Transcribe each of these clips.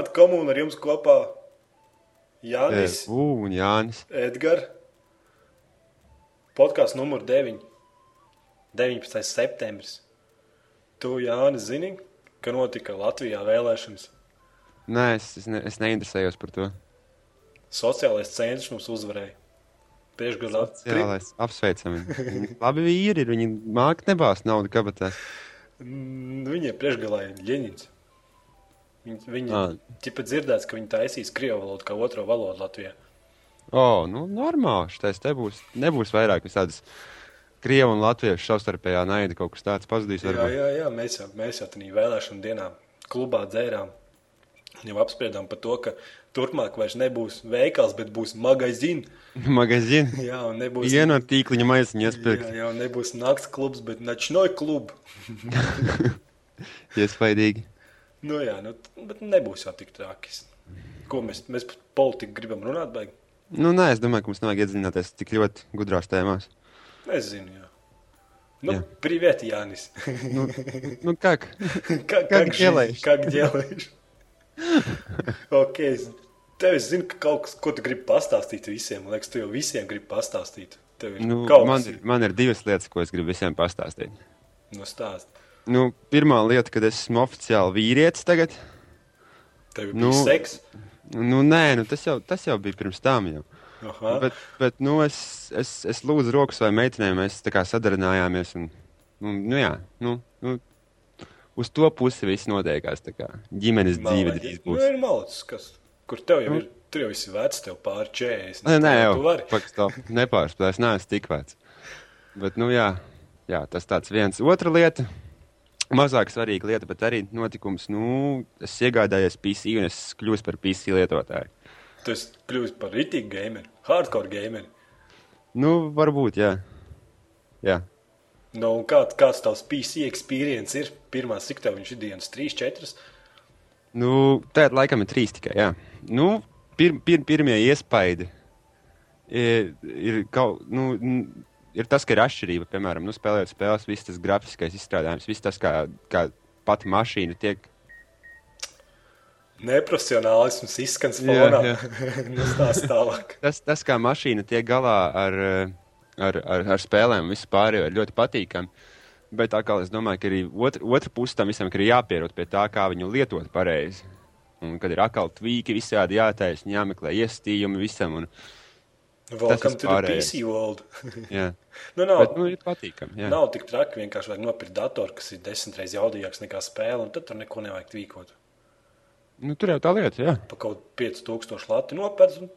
Sveicināti komūna ar jums kopā Jānis, Ugh, un Jānis. Edgars. Podkāsts numur 9. 19. septembris. Tu, Jānis, zini, ka notika Latvijā vēlēšanas. Nē, es, es, ne, es neinteresējos par to. Sociālais centrs mums uzvarēja. Priekšgadā Jā, lai es apsveicam viņu. Labi vīri ir, viņi māki nebāzt naudu kabatās. Mm, Viņiem priekšgalā ir Ļeņins. Viņi, viņi Ā. ķipa dzirdēts, ka viņi taisīs krievu valodu kā otro valodu Latvijā. O, nu normāli, šitais te būs, nebūs vairāk visādas Krievu un Latviešu savstarpējā naida kaut kas tāds pazudīs. Jā, varbūt. jā, jā, mēs jau, mēs jau tādā vēlēšanu dienā klubā dzērām. Jau apspriedām par to, ka turpmāk vairs nebūs veikals, bet būs magazīns. Magazīni. Jā, un nebūs, Vienu no tīkliņa maisiņu jā, iespirkt. jā, un nebūs nakts klubs, bet načnoja klubs. Iespaidīgi. Nu, jā, nu, bet nebūs jau tik traki. Ko mēs, mēs par politiku gribam runāt? Baigi? Nu, nē, es domāju, ka mums nevajag iedziļināties tik ļoti gudrās tēmās. Es zinu, jā. Ну, Нет. привет, Янис. Ну, ну как? как? Как, как делаешь? Как делаешь? Окей. Okay. Tev es zinu, ka kaut kas, ko tu gribi pastāstīt visiem, man liekas, tu jau visiem gribi pastāstīt. Tev ir nu, kaut man, kas. Man ir divas lietas, ko es gribu visiem pastāstīt. Nu, stāst. Nu, pirmā lieta, kad es esmu oficiāli vīrietis tagad. Tev ir Nu, seks. Nu, nē, nu, tas, jau, tas jau bija pirms tam. Jau. Aha. Bet, bet nu, es, es, es lūdzu rokas vai meitenēm, mēs tā kā sadarinājāmies. Un, nu, nu, jā, nu, nu, uz to pusi viss notiekās. Ģimenes dzīve drīz Nu, būs. ir malacis, kas, kur tev jau ir. Tur jau viss ir vecs, tev pār 40. Nē, nē, jau pakastāv, nepārspēlēs, neesmu tik vecs. Bet, nu, jā, jā, tas tāds viens. Otra lieta, mazāk svarīga lieta, bet arī notikums, nu, es iegādājos PC un es kļūstu par PC lietotāju. Tu kļuvis par rītīgu gameru, hardcore gameru. Nu, varbūt, jā. jā. Nu, un kā, kāds tavs PC experience ir? Pirmā, cik tev viņš ir dienas, 3, 4. Nu, tādā laikam ir trīs tikai. Jā. Nu, pir, pir, pirmie iespaidi ir, ir, kaut, nu, ir tas, ka ir atšķirība. Piemēram, nu, spēlējot spēles, viss tas grafiskais izstrādājums, viss tas, kā, kā pati mašīna tiek. Neprofesionālisms izskan fonā. nu. Tas, tas kā mašīna tiek galā ar, eh, ar, ar, ar spēlēm, vispār ir ļoti patīkami. Bet tā kā es domāju, ka arī otra, otra puse tam visam ir jāpierod pie tā, kā viņu lietot pareizi. Un kad ir atkal tvīki, visādi jātaisa, jāmeklē iestījumi visam. Un, Welcome to the vispārējais. PC world. jā. nu, nav, Bet, nu, ir patīkami. jā. nav tik traki. Vienkārši vajag nopirkt datoru, kas ir desmit reizes jaudīgāks nekā spēle, un tad tur neko nevajag tvīkot. Nu, tur jau tā lieta, jā. Pa kaut 5000 lati nopērts, un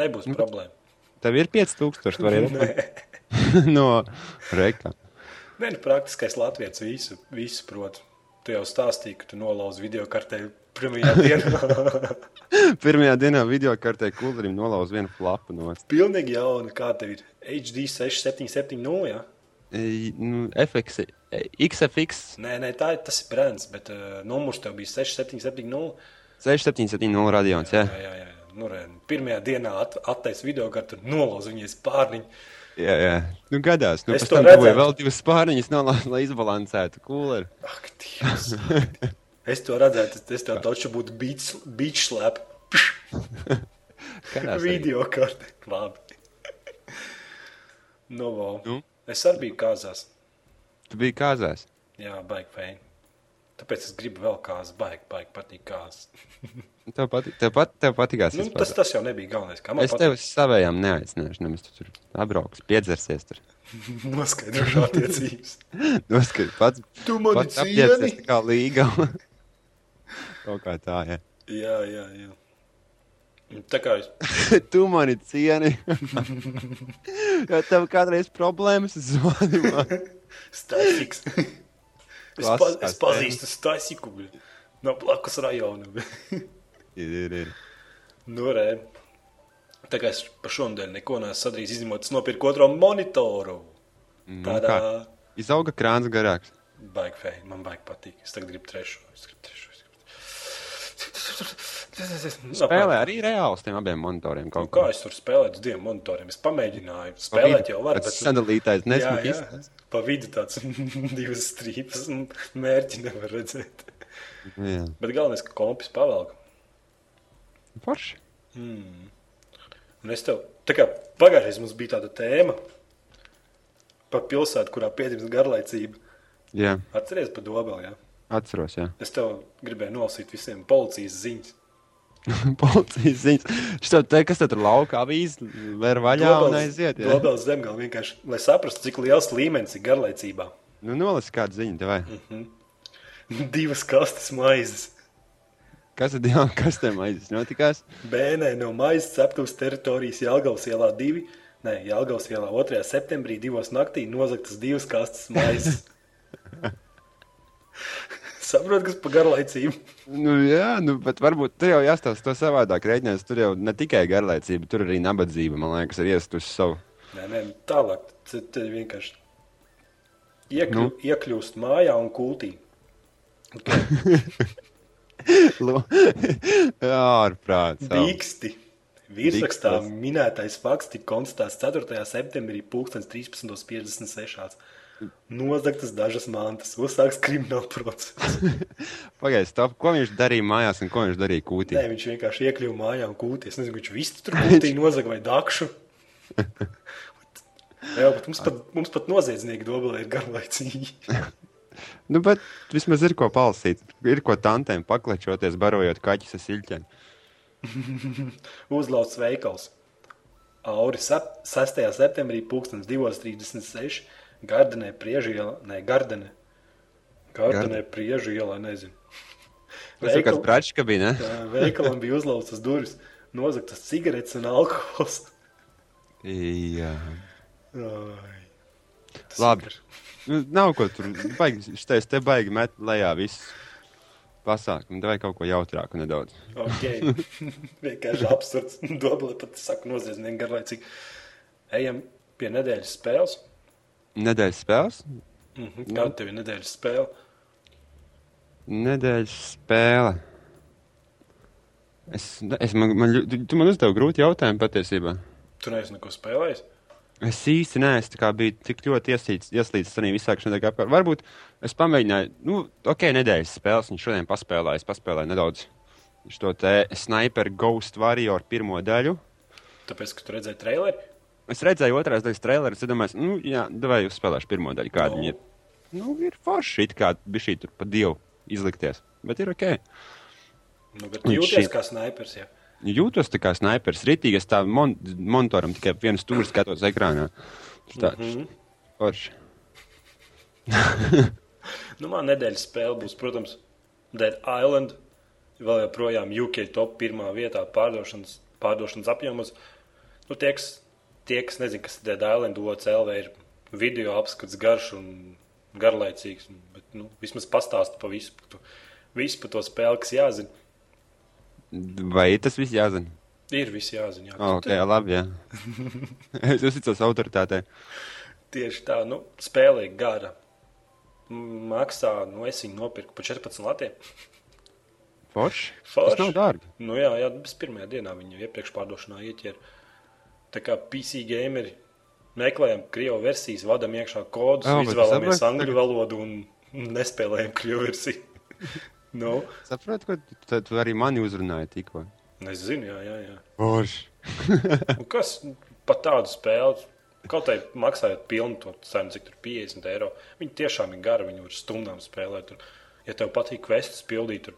nebūs Nu, problēma. Tev ir 5000, tu vari redzēt no reka. Nē, nu, praktiskais latviečs visu, visu prot. Tu jau stāstīji, ka tu nolauzi video kartē pirmajā dienā. Pirmajā dienā video kartē kulderim nolauz vienu flapu no Pilnīgi jauna, kā tev ir HD 6770. Ja? e, nu, FX, XFX Nē, nē, tā tas ir brands, bet uh, numurs tev bija 6770. 6770 radions. Jā. Jā, jā, jā. Nu, re, pirmajā dienā at, attaisno video kartu, nolauza viņas pārniņu. Jā, jā. Nu, gadās. Nu, Es pēc tam dabūju vēl divas spārniņas, nolaiž, lai izbalansētu kūleri. Ak, Dievs! es to redzētu, es- tev taču būtu. Gadās arī. Video karte. Labi. Nu, wow. Nu? Es arī biju kāzās. Tu biji kāzās. Jā, baigi fēni. Tāpēc es gribu vēl kāzas, baigi, baigi patīk kāzas. Tev, patīk, tev, pat, tev patīkās. Nu, tas, tas jau nebija galvenais. Kā man Es tev uz savējām neaicināšu, nemaz tu tur apbrauks, piedzersies tur. noskaidrošu attiecības. Noskat, pats, Tu mani cieni? tā kā līga. Kaut kā tā, jā. Jā, jā, jā. Tā kā es tu mani cieni. ja tev kādreiz problēmas, zvani man. Stasiks. Es, pa, es pazīstu Stasiku bļa, no blakus rajona. bļa. ir, ir, ir. nu, re. Tā kā es pa šodien neko neesmu sadarījis, izņemot, es nopirku otro monitoru. Nu, Tādā kā? Izauga krāns garāks. baigi fēni, man baigi patīk. Es tagad gribu trešo. Es gribu trešo. Spēlē arī reāli uz tiem abiem monitoriem. Nu, Kaut kā es tur spēlēju uz diviem monitoriem? Es pamēģināju. Spēlēt jau var, bet... Nesmuki jā. izskatās. Pa vidu tāds divas strīpas un mērķi nevar redzēt. Jā. Bet galvenais, ka kompis pavelk. Forši. Un es tev, tā kā pagājušajā mums bija tāda tēma par pilsētu, kurā piedzimis garlaicība. Jā, Atceries par Dobeli, jā? Atceros, jā. Es tev gribēju nolasīt visiem policijas ziņas. Policijas ziņas. Šis tev te, kas te tur laukā avīzi, vēr vaļā un aiziet. Jā. Dobels zemgala vienkārši, lai saprastu, cik liels līmenis ir garlaicībā. Nu, nolasi kādu ziņu, tev vai. Divas kastes maizes. Kas tad jā, kas tam aizjās notikās? Bēnē no maizes ceptuvas teritorijas Jālgavas ielā 2, ne, Jālgavas ielā 2. septembrī divos naktī nozagtas divas kastes maizes. Saprot, kas par garlaicību? Nu, jā, nu, bet varbūt tur jau jāstāsta to savādāk rēķinās. Tur jau ne tikai garlaicība, tur arī nabadzība, man liekas, ir iestusi savu. Nē, nē, tālāk. Tad vienkārši iekļu, nu? iekļūst mājā un. Lo- Jā, ārprāts. Dīksti. Virsrakstā minētais fakts tika konstatēts 4. septembrī 13.56. Nozagtas dažas mantas, uzsāks krimināla process. Pagaid, stop. Ko viņš darīja mājās un ko viņš darīja kūtī? Nē, viņš vienkārši iekļuva mājā un kūtī. Es nezinu, viņš visu tur kūtī nozaga vai dakšu. Jā, bet mums pat, mums pat noziedznieki dobelē ir garlaicīgi. Nu, bet vismaz ir ko palasīt. Ir ko tantēm paklečoties, barojot kaķis ar siļķiem. Uzlauts veikals. Auri sep- 6. septembrī 1236. Gardenē priežiela, ne, Gardenē. Gardenē priežiela, nezinu. Tas ir kāds pračs, ka bija, ne? Veikalam bija uzlauztas durvis, nozagtas cigaretes un alkohols. Jā. Ai, Labi. ir- Nu, nav ko tur. Baigi, šitais te baigi met lejā visu pasākumu. Vai kaut ko jautrāku nedaudz. Ok, vienkārši absurds. Dobla pat saka noziedznieki garlaicīgi. Ejam pie nedēļas spēles. Nedēļas spēles? Mhm. Kāda tev ir nedēļas spēle? Nedēļas spēle. Es, es man, man, tu, man uzdevi grūti jautājumu patiesībā. Tu neesi neko spēlējis. Es īsti neesmu tā biju tik ļoti ieslīdis, tajā visā, notiek apkārt. Varbūt es pamēģināju, nu, ok, nedēļas spēles, un šodien paspēlēju, es paspēlēju nedaudz šo te Sniper Ghost Warrior pirmo daļu. Tāpēc, ka tu redzēji traileri. Es redzēju otrās daļas traileru, es domāju, nu, jā, vai jūs spēlēšu pirmo daļu, kāda viņa ir. Nu, ir forši, it kā bija šī tur pa dievu izlikties, bet ir ok. Nu, bet Un jūties šī- kā snipers. Jā. Jūtos kā snipers, ritīgi, es tā mon monitoram tikai vienu stūri skatos ekrānā. Tā, Mhm. forši. Nu, man nedēļas spēle būs, protams, Dead Island. Vēl joprojām UK top pirmā vietā pārdošanas, pārdošanas apjomos. Nu, tie, kas, tie, kas nezina, kas ir Dead Island, OCLV ir video apskats garš un garlaicīgs. un- Bet, nu, vismaz pastāstu pa visu, pa to, visu par to spēli, kas jāzina. Vai tas viss jāzina? Ir viss jāzina. Jā. Oh, ok, jā, labi, jā. es uzticos autoritātei. Tieši tā, nu, spēle ir gara. Maksā, nu, es viņu nopirku par 14 latiem. Forši. Forši. Tas nav dārgi. Nu, jā, jā, bez pirmajā dienā viņu iepriekš pārdošanā ieķēra. Tā kā PC gameri meklējam krievu versijas, vadam iekšā kodus, oh, izvēlamies saproti, angļu tagad- valodu un nespēlējam krievu versiju. nu, Saprotu, ka tu arī mani uzrunāji tikko. es zinu, jā, jā. jā. Un kas pat tādu spēli, kaut arī maksājot pilnu to cenu, cik tur 50 eiro, viņi tiešām ir gari, viņi var stundām spēlēt. Tur, ja tev patīk questus pildīt, tur,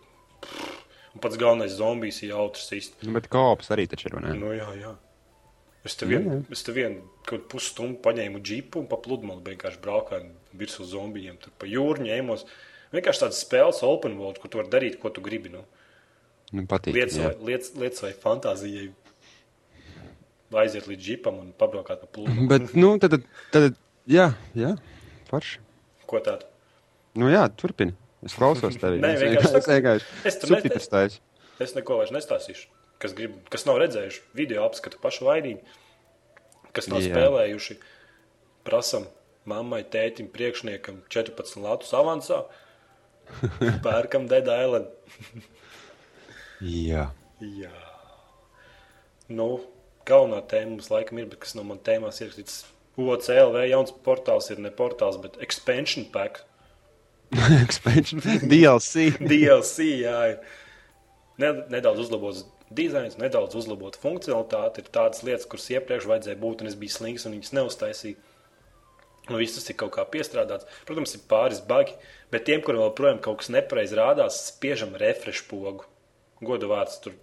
un pats galvenais zombijs ir jautrs īsti. Nu, bet kops arī taču ir, vai ne? Nu, jā, jā. Es te vienu, es te vienu kaut pusstundu paņēmu džipu un pa pludmali vienkārši braukāju virsū zombijiem. Tur pa jūru ņēmos. Vienkārši tādas spēles, open world, kur tu vari darīt, ko tu gribi. Nu. Nu, patīk. Lietas, vai, lietas, lietas vai fantāzijai. Aiziet līdz džipam un pabraukāt pa pludmali. Bet, nu, tad, tad, jā, jā, forši. Ko tādu? Nu, jā, turpini. Es klausos tevi. Nē, Es vienkārši vienkārši- saku- es vienkārši es nete- subtitrus taisu. Es neko vairs nestāstīšu. Kas, grib, kas nav redzējuši video apskatu pašu vainīgi, kas nav Jā. spēlējuši, prasam mammai, tētim, priekšniekam 14 latus avansā, pērkam Dead Island. Jā. Jā. Nu, galvenā tēma mums laikam ir, bet kas no man tēmās ierakstīts. OCLV jauns portāls ir ne portāls, bet expansion pack. Expansion. DLC. DLC, jā, ir ne, nedaudz uzlabots dizains, nedaudz uzlabota funkcionalitāte. Ir tādas lietas, kuras iepriekš vajadzēja būt, un es biju slings un viņas neuztaisīju. Nu, viss tas ir kaut kā piestrādāts. Protams, ir pāris bagi, bet tiem, kuriem joprojām kaut kas nepareizi rādās, spiežam refresh pogu. Godu vārds tur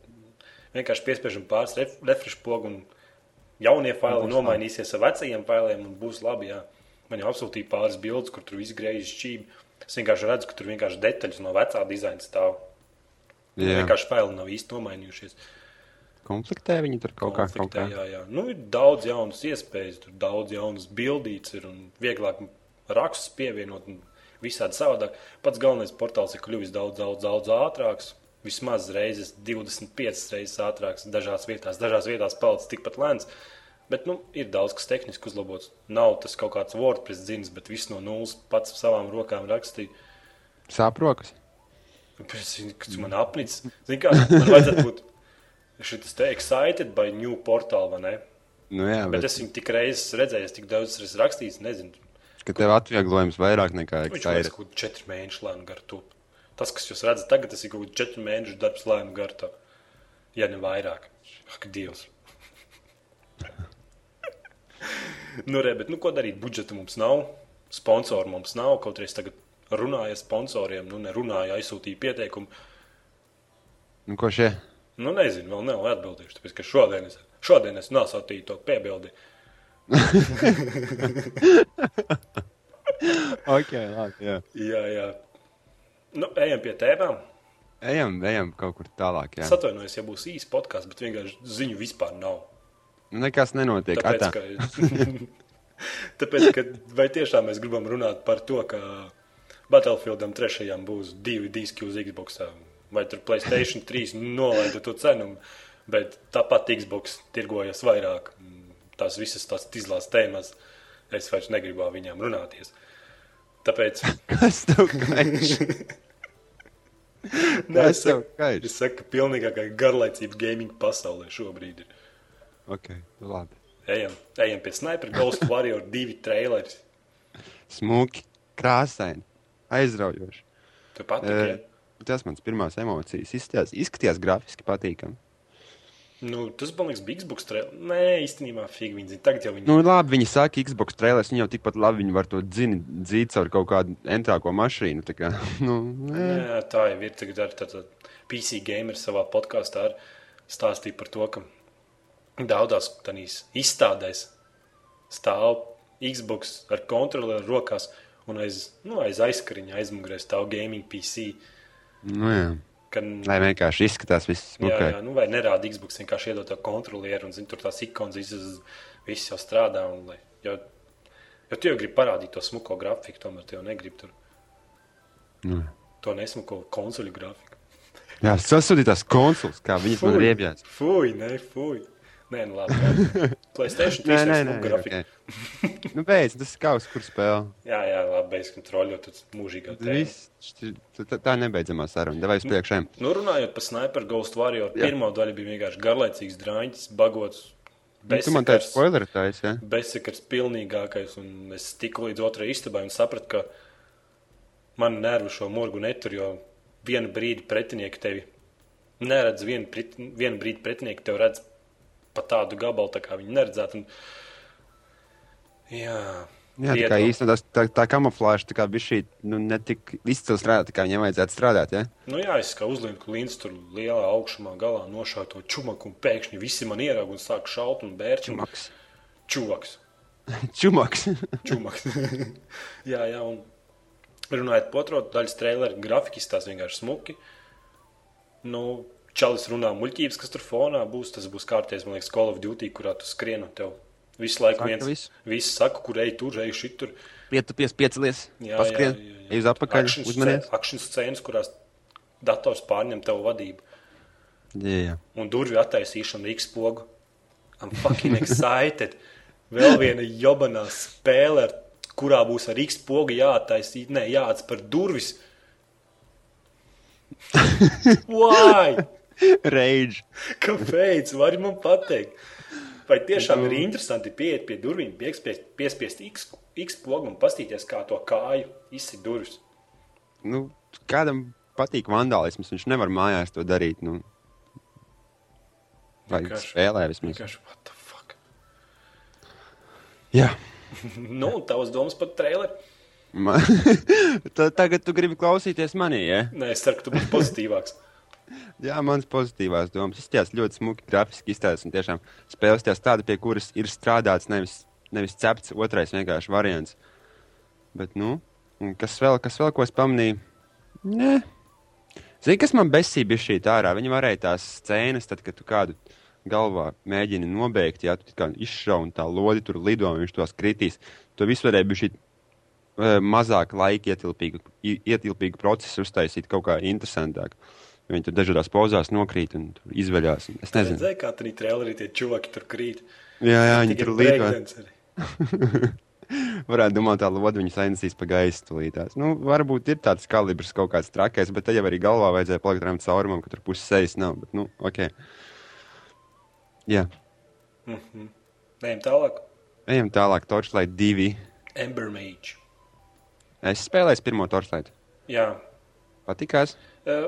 vienkārši piespiežam pāris ref refresh pogu, un jaunie faili nomainīsies ar vecajiem failiem, un būs labi. Jā. Man jau apsūtīja pāris bildes, kur tur viss griežas šķīvi. Es vienkārši redzu, ka tur vienkārši detaļas no vecā dizaina stāv. Vienkārši faili nav īsti nomainījušies. Konfliktē viņi tur kaut kā. Konfliktē, jā, jā. Nu, ir daudz jaunas iespējas, tur daudz jaunas bildītas ir un vieglāk rakstus pievienot un visādi savādāk. Pats galvenais portāls ir kļuvis daudz, daudz, daudz ātrāks. Vismaz reizes 25 reizes ātrāks dažās vietās. Dažās vietās palicis tikpat lēns. Bet nu, ir daudz kas tehniski uzlabots. Nav tas kaut kāds WordPress dzins, bet viss no nulles pats savām rokām rakstīja. Sāprokas. Es zinu, kas man apnicis. Zini, kā man vajadzētu būt šis te excited by new portal, vai ne? Nu, jā, Bet bet, es viņu tik reizes redzēju, tik daudz esmu rakstījis, nezinu. ka tev atvieglojums vairāk nekā Viņš tā ir ir. kaut kāds četru mēnešu lēnu garu. Tas, kas jūs redzat tagad, tas ir kaut kāds četru mēnešu darbs lēnu garu. Ja ne vairāk. Ak, Dievs. nu, re, bet, nu, ko darīt? Budžeta mums nav, sponsoru mums nav. Kaut arī tagad runāju ar sponsoriem, nu, nerunāju, aizsūtīju pieteikumu. Nu, ko šie? Nu, nezinu, vēl nav atbildījuši. Tāpēc, ka šodien es, šodien es nosūtīju to piebildi. Ok, labi. Jā. Jā, jā. Nu, ejam pie tēmām. Ejam, ejam kaut kur tālāk. Jā. Es atvainojos, ja būs īsts podkāsts, bet vienkārši ziņu vispār nav. Nu, Nekas nenotiek. Tāpēc, ka, tāpēc, ka vai tiešām mēs gribam runāt par to, ka Battlefieldam trešajam būs divi diski uz Xbox, vai tur Playstation 3 nolaida to cenu, bet tāpat Xbox tirgojas vairāk. Tās visas tās izlās tēmas, es vairs negribu ar viņām runāties. Tāpēc Kas tev kaiš? Nē, es tev kaiš? es saku, ka pilnīgākā garlaicība gaming pasaulē šobrīd ir. Ok, labi. Ejam, ejam pie Sniper Ghost Warrior 2 traileri. Smuki, krāsaini, aizraujoši. Tu patīk, ja? Tas mans pirmās emocijas izskatījās, izskatījās grafiski patīkami. Nu, tas man liekas, bija Xbox trailer. Nē, īstenībā fīgi viņi zina. Tagad jau viņi. Nu, labi, viņi saka, Xbox trailers, viņi jau tikpat labi viņi var to dzīt caur kaut kādu entrāko mašīnu. tā Kā, nu, nē. Jā, tā jau ir. Tagad arī tāda PC gamer savā podkāstā stāstīja par to, ka daudzās izstādēs stāv Xbox ar kontroli rokās un aiz, nu, aiz aizkariņa aizmugurē stāv gaming PC. nu, jā. Kad, Lai vienkārši izskatās viss Jā, smukāk. jā, nu vai nerāda Xbox, vienkārši iedod to kontrolieru un zin, tur tās ikonas visas, visas jau strādā. Un, lai, jo, jo tu jau gribi parādīt to smuko grafiku, tomēr tu jau negribi tur Nu. to nesmuko konsoļu grafiku. Jā, sasūtītās konsoles, kā viņas man ir iebjāts. Fui, nē, fui. Nē, nu labi. Playstation 3 Nē, nē, grafika. okay. nu, beidz, tas ir kaut kur spēlē. Jā, jā, labi, bez kontroļu, tad mūžīgā tēma. Tā, nebeidzamā saruna. Vai uz priekšējiem? Nu, runājot par Sniper Ghost Warrior, pirmā daļa bija vienkārši garlaicīgs drāņķis, bagots. Nu, tu man bezsakars. spoileri taisa, jā? bezsakars pilnīgākais. Un es tiku līdz otrajai istabai un sapratu, ka man nervu šo murgu netur, jo vienu brīdi pretinieki tevi neredz, vienu, pret, vienu brīdi pretinieki tevi redz pa tādu gabalu, tā kā viņi neredzētu. Un... Jā, Jā, tā kā īstenībā tā, tā kamuflāža tā kā bija šī, nu, ne tik izcili strādāt, kā viņam vajadzētu strādāt, jā? nu jā, es kā uzlieku klīns tur lielā augšumā galā nošāvu to čumaku un pēkšņi visi man ieraug un sāk šaut un bērķi. Čumaks. Čuvaks. Čumaks. Čumaks. jā, jā, un runājot par otro daļu traileru, grafika izstāsta vienkārši smuki. Nu, Čalis runā muļķības, kas tur fonā būs. Tas būs kārtējs, man liekas, Call of Duty, kurā tu skrieni tev visu laiku Saka viens. visu. Visi saka, kur ej tur, ej šitur. Pietupies, piecelies, paskrien, ej uz apakaļ, uzmanies. Akšņu scēnas, kurās dators pārņem tev vadību. Jā, jā. Un durvju attaisīšana X pogu. I'm fucking excited. Vēl viena jobanā spēle, kurā būs ar X pogu jāattaisīt, ne, jāatspēr durvis. Why? Rage. Kāpēc? Vari man pateikt? Vai tiešām ir interesanti pieiet pie durvīm, piespiest, piespiest X, X pogu un pastīties, kā to kāju izsit durvis? Nu, kādam patīk vandālisms, viņš nevar mājās to darīt. Nu. Vai Vienkārši- spēlē vismaz? Vienkārši, what the fuck? Jā. Nu, tavas domas par traileru? Man... Ta- Tagad tu gribi klausīties manī, ja? Nē, es ceru, ka tu būsi pozitīvāks. Jā, mans pozitīvās domas. Izskatās ļoti smuki, grafiski izstāstīts. Un tiešām spēles tās tāda, pie kuras ir strādāts, nevis, nevis cepts otrais vienkārši variants. Bet, nu, kas vēl, kas vēl ko es pamanīju? Nē. Zini, kas man besīja bija šī ārā? Viņi varēja tās scēnas, tad, kad tu kādu galvā mēģini nobeigt, ja tu kā izšauji tā lodi tur lido un viņš tos kritīs. To visu varēja būt šī eh, mazāk laika ietilpīgu, ietilpīgu procesu uztaisīt kaut kā interesantāk. Viņi tur dažādās pozās nokrīt un tur izveļās. un Es nezinu, Redzēji, kā tur trailerī tie čuvaki tur krīt. jā, jā viņi tur līdzi. Varētu domāt, tā lodziņa viņus ainesīs pa gaisu tūlītās. Nu, varbūt ir tāds kalibrs kaut kāds trakais, bet tad jau arī galvā vajadzēja palikt tam caurumam, ka tur puses sejas nav. Bet, nu, ok. Jā, Ejam tālāk. ejam tālāk. Torchlight 2. Ember Mage. Es spēlēju pirmo Torchlight. Jā, Patikās? Uh,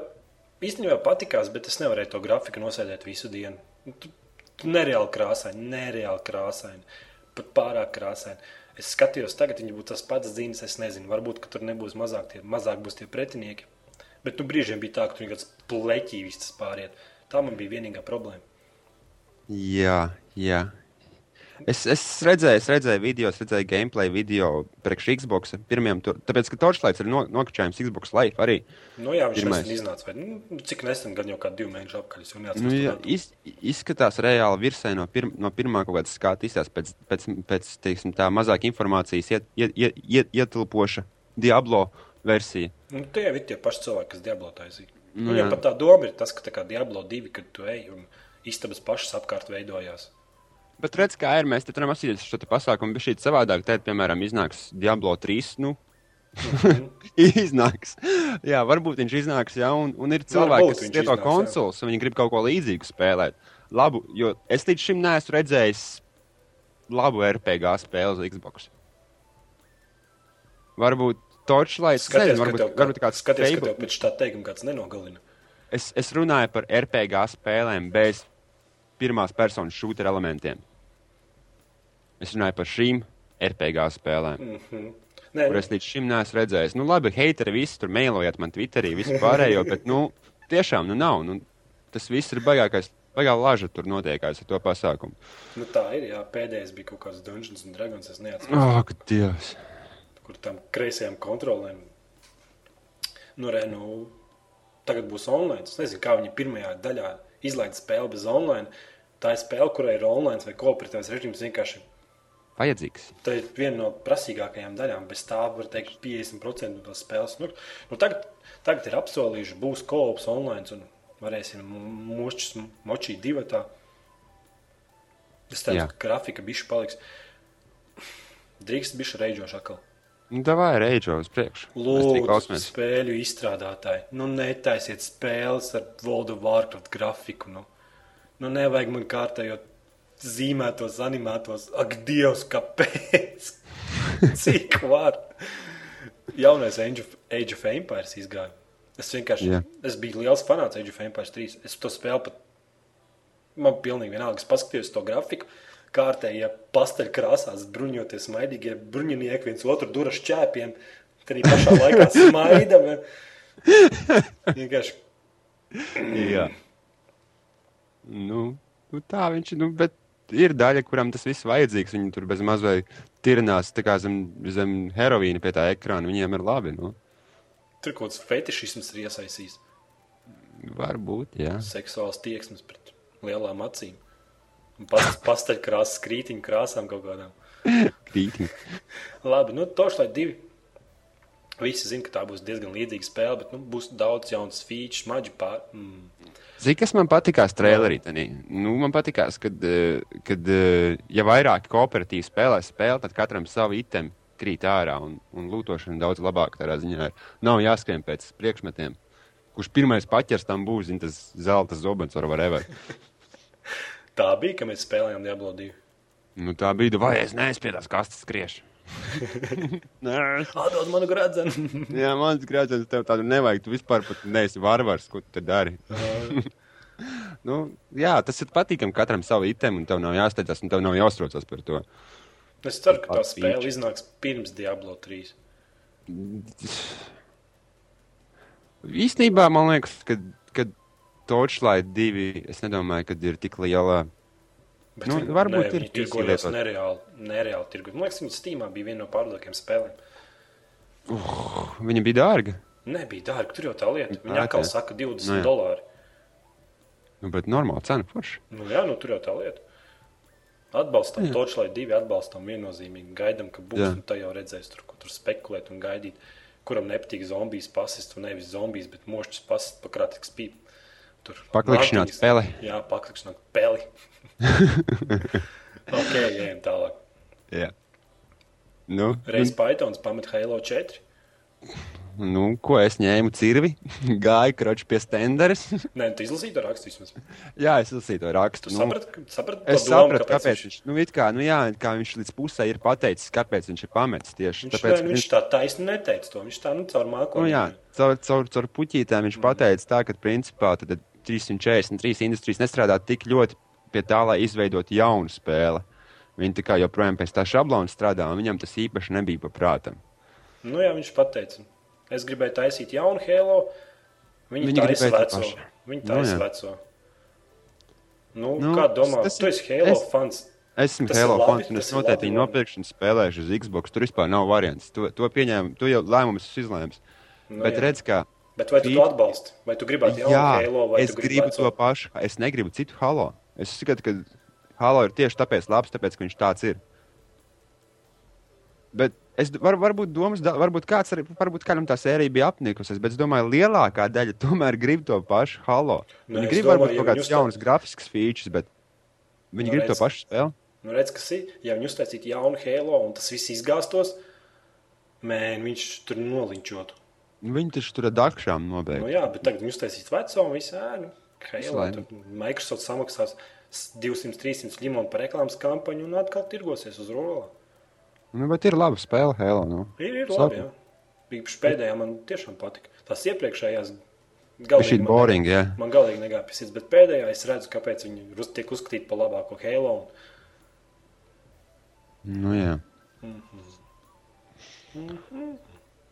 īstenībā patīkās, bet es nevarēju to grafiku nosēdēt visu dienu. Nu, Tu, tu nereāli krāsaini, nereāli krāsaini, pat pārāk krāsaini. Es skatījos, tagad viņi būtu tas pats dzīves, es nezinu, varbūt tur nebūs mazāk, tie, mazāk būs tie pretinieki. Bet nu, brīžiem bija tā, ka tur vienkārši pleķīvis tas pāriet. Tā man bija vienīgā problēma. Jā, jā. Es, es redzēju, es redzēju video, es redzēju gameplay video priekš Xbox. Pirmiem, tur, tāpēc, ka Torchlight ir no, nokačājums Xbox Live arī. Nu, jā, viņš Pirmais. nesen iznāca. Vai, nu, cik nesen, gan jau kā divu mēnešu apkaļ. Nu, jā, iz, izskatās reāli virsē no, pirm, no pirmā kaut kāda skata izskatās pēc, pēc, pēc teiksim, tā mazāk informācijas iet, iet, iet, iet, ietilpoša Diablo versija. Nu, tie ir tie paši cilvēki, kas Diablo taisīja. Nu, jā, pat tā doma ir tas, ka tā kā Diablo 2, kad tu ej un istabas pašas apkārt veidojās. Bet redz, kā ir, mēs te varam apsīties šo te pasākumu, bet šī savādāk, tad, piemēram, iznāks Diablo 3, nu, iznāks. Jā, varbūt viņš iznāks, jā, un, un ir cilvēki, Varbūt kas lieto konsoles, un viņi grib kaut ko līdzīgu spēlēt. Labu, jo es līdz šim neesmu redzējis labu RPG spēli uz Xbox. Varbūt Torchlight, es Skaties, nezinu, varbūt, tev, varbūt kāds skaties, ka tev pēc tā teikuma kāds nenogalina. Es, es runāju par RPG spēlēm bez pirmās personas šūta elementiem. Es runāju par šīm RPG spēlēm, mm. Nē, kuras līdz šim neesmu redzējis. Nu, labi, heiteri visi tur mēlojiet man Twitterī, visu pārējo, bet, nu, tiešām, nu, nav. Nu, tas viss ir baigākais, baigā laža tur notiekās ar to pasākumu. nu, tā ir. Jā, pēdējais bija kaut kāds Dungeons and Dragons. Es neatceros, Ak, oh, Dievs! kur tam kreisajām kontrolēm. Nu, re, nu, tagad būs online. Es nezinu, kā viņi pirmajā daļā izlaiž spēli bez online. Tā ir spēle, kurai ir online vai kooperatīvs režīms. Vienkārši Vajadzīgs. Tā ir viena no prasīgākajām daļām. Bez tā var teikt, 50% no tās spēles. Nu, nu tagad, tagad ir apsolījuši, būs koops online un varēsim močīt divi. Es ceru, ka grafika bišķi paliks. Drīkst bišķi reidžoši atkal. Nu, davai, reidžo uz priekšu. Lūdzu, spēļu izstrādātāji, nu netaisiet spēles ar World of Warcraft grafiku. Nu, nu nevajag man kārtējo zīmētos, animētos. Ak, Dievs, kāpēc? Cik var? Jaunais Age of, Age of Empires izgāja. Es vienkārši yeah. es biju liels fanāts Age of Empires 3. Es to spēlu pat. Man pilnīgi vienalga. Es paskatījos to grafiku. Kārtējie pasteļkrāsās, bruņoties, maidīgie bruņinieki viens otru duras čēpiem. Arī pašā laikā smaida. Vienkārši Jā. Nu, nu tā viņš ir. Nu, bet ir daļa, kuram tas viss vajadzīgs. Viņi tur bez mazliet tirinās zem, zem heroīna pie tā ekrāna. Viņiem ir labi. Nu. tur kaut kāds fetišisms ir iesaistīts. Varbūt, jā. Seksuāls tieksmes pret lielām acīm. Un pas- Pasteļkrāsas, krītiņu krāsām kaut kādām. Krītiņi. Labi, nu, Toršlai divi. Visi zina, ka tā būs diezgan līdzīga spēle, bet nu, būs daudz jaunas features, maģi pār. Mm. Zini, kas man patīkās trailerī? Tanī? Nu, man patīkās, kad, eh, kad eh, ja vairāk kooperatīvi spēlē spēli, tad katram savu itemu krīt ārā un, un lūtošana daudz labāk tādā ziņā. Ir. Nav jāskrien pēc priekšmetiem. Kurš pirmais paķers tam būs, zin, tas zelta zobens vai whatever. Tā bija, ka mēs spēlējām Diablo 2. Nu, tā bija, vai es neesmu pie tās kastes skriešu. Nē, Atdod manu gradzenu. Jā, mans grāmatas tev tādu nevajag. Tu vispār pat neesi varvars, ko tu dari. Nu, jā, tas ir patīkami katram savu itemu, un tev nav jāsteidzas, un tev nav jāuztraucas par to. Es ceru, ka tā spēle feature. iznāks pirms Diablo 3. Īstenībā man liekas, ka, ka Torchlight 2, es nedomāju, ka ir tik liela. Bet Nu, viņi- varbūt nē, ir tirgojās nereāli, nereāli tirgot. Man liekas, viņa Steamā bija viena no pārdotājiem spēlēm. Viņa bija dārga. Nebija dārga, tur jau tā lieta. Viņa Tā, atkal tā. saka 20 Nu, jā. dolāri. Nu, bet normāla cena forša. Nu, jā, nu tur jau tā lieta. Atbalstam Torchlight 2, atbalstam viennozīmīgi. Gaidām, ka būs, Jā. un tā jau redzēs, tur, ko tur spekulēt un gaidīt. Kuram nepatīk zombijas pasist, un nevis zombijas, bet mošķis pasist pa krātīgs pīp. Tur Paklikšķināt peli. Jā, paklikšķināt peli. ok, ejam tālāk. Jā. Nu, Reiz Pythons pamet Halo 4. nu, ko es ņēmu cirvi, gāju kroču pie stenderes. Nē, tu izlasīji to rakstu vismaz. jā, es izlasīju to rakstu. Tu nu, saprati, saprati Es to domu, sapratu, kāpēc viņš, nu, it kā, nu, jā, kā viņš līdz pusē ir pateicis, kāpēc viņš ir pametis tieši. Viņš, Tāpēc, ne, ka viņš tā taisni neteica to. Viņš tā, nu, caur mākoņu. Nu, jā, caur, caur, caur puķītēm viņš pateica tā, ka principā tad 343 industrijas nestrādā tik ļoti pie tā, lai izveidotu jaunu spēli. Viņi tā kā joprojām pēc tā šablona strādā, un viņam tas īpaši nebija paprātam. Nu, jā, viņš pateica, es gribēju taisīt jaunu Halo. Viņi, Viņi taisa veco. Viņi Nu, taisa jā. veco. Nu, Nu, kā domā, tas- tas tu esi Halo es- fans? Esmu Tas ir Halo fans, un es noteikti viņu nopirkšu un spēlēšu uz Xbox. Tur vispār nav variants. To, to pieņēmu, to jau lēmumus esmu izlēmis. Nu, Bet jā. redz, kā. Bet vai tu to Fī- atbalsti? Vai tu gribētu jaunu Halo, es gribu to pašu. Es negribu citu Halo. Es skatu, ka Halo ir tieši tāpēc labs, tāpēc, ka viņš tāds ir. Bet es var, varbūt domas, varbūt kāds arī, varbūt kādam tā sērija bija apnikusies, bet es domāju, lielākā daļa tomēr grib to pašu Halo. Nē, Viņi es grib domāju, varbūt ja kaut viņi kādas jaunas grafiskas features, bet viņi Nu, grib to redz. pašu spēli. Nu, redz, kas ir. Ja viņi uztaisītu jaunu Halo un tas viss izgāstos, mēn, viņš tur noliņķotu. Nu, Viņi taču tur ar dakšām Nu, nobeigts. jā, bet tagad viņi uztaisīs veco un visu ēnu. Microsoft samaksās 200-300 limonu par reklāmas kampaņu un atkal tirgosies uz rola. Nu, bet ir laba spēle, Halo. Nu. Ir, ir labi. Īpaši pēdējā man tiešām patika. Tās iepriekšējās galīgi ir man boring, jā. Man galīgi negāja pie sirds, bet pēdējā es redzu, kāpēc viņi ir tiek uzskatīti par labāko Halo. Nu, jā.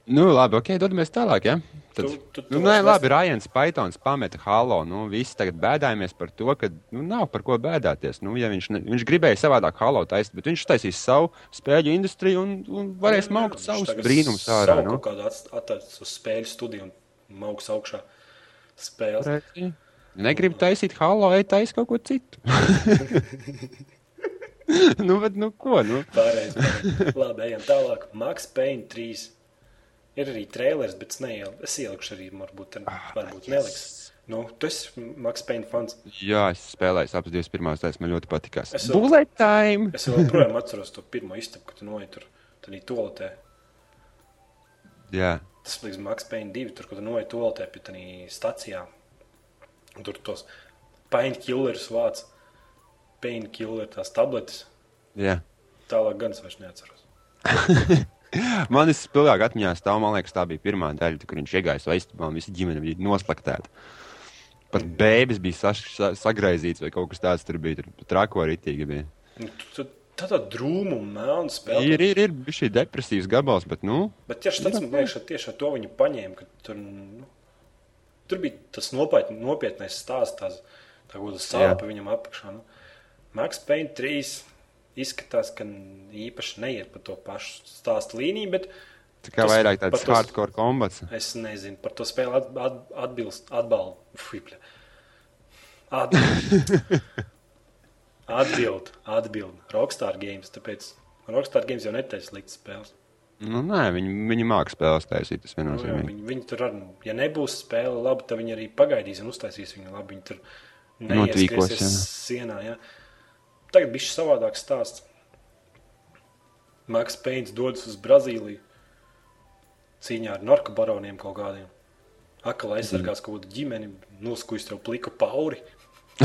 Nu, labi, ok, dodamies tālāk. Ja? Tad, Tu- tu- tu nu, nē, labi, Rājans Paitons pameta Halo. Nu, visi tagad bēdājamies par to, ka nu, nav par ko bēdāties. Nu, ja viņš, ne, viņš gribēja savādāk Halo taisīt, bet viņš taisīs savu spēļu industriju un, un varēs maukt savus brīnumus ārā. Nu. Kaut kādā atstāts uz spēļu studiju un mauks augšā spēles. Redzi? Negribu taisīt Halo, ej taisīt kaut ko citu. nu, bet, nu, ko? Nu? Pārējais, pārējais. Labi, ejam tālāk. Max Payne 3. Ir arī trailers, bet es neielu- es ielikšu arī, varbūt, tur- varbūt neliks. Nu, tu esi Max Payne fans. Jā, es spēlēju abas divas pirmās daļas, man ļoti patīkās. Es vēl- Bullet time! Es joprojām atceros to pirmo istabu, kad tu noej tur, tur bija toaletē. Jā. Tas liekas, Max Payne 2, tur, kad tu noej toaletē pie tā stacijā. Un tur tos painkillerus vāc. Painkiller, tās tabletes. Jā. Tālāk gan es vairs neatceros. Man tas spilgtāk atmiņā stāv, man liekas, tā bija pirmā daļa, kad viņš iegāja savā istabā un visa ģimene bija noslaktēta. Pat bēbis bija saš, sa, sagraizīts vai kaut kas tāds tur bija. Tur trako ritīgi bija. Nu, Tā tā drūma un melna spēle. Ir, ir, ir šī depresīvs gabals, bet, nu, Bet tieši tas man liekas, ka tieši ar to viņi paņēma. Tur, nu, tur bija tas nopietn, nopietnais stāsts, tās, tā kā sāpe viņam apakšā. Nu. Max Payne 3 izskatās, ka īpaši neiet pa to pašu stāstu līniju, bet tā kā Tas- vairāk tāds tas- hardcore kombats. es nezinu par to spēli at, at, atbilst, bļa. Atbild. Atbild, atbild. Rockstar Games, tāpēc Rockstar Games jau netaisa sliktas spēles. Nu, nē, viņi, viņi māca spēles taisīt, tas Nu, jā, viņi, viņi tur arī, ja nebūs spēle labi, tad viņi arī pagaidīs un uztaisīs viņu labi. Viņi tur neieskriesies sienā. Jā. Tagad bija šis savādāks stāsts. Maks Pēns dodas uz Brazīliju cīņā ar narkobaroniem kaut kādiem. Akla aizsargās kaut kādu ģimeni, noskujas tev pliku pauri,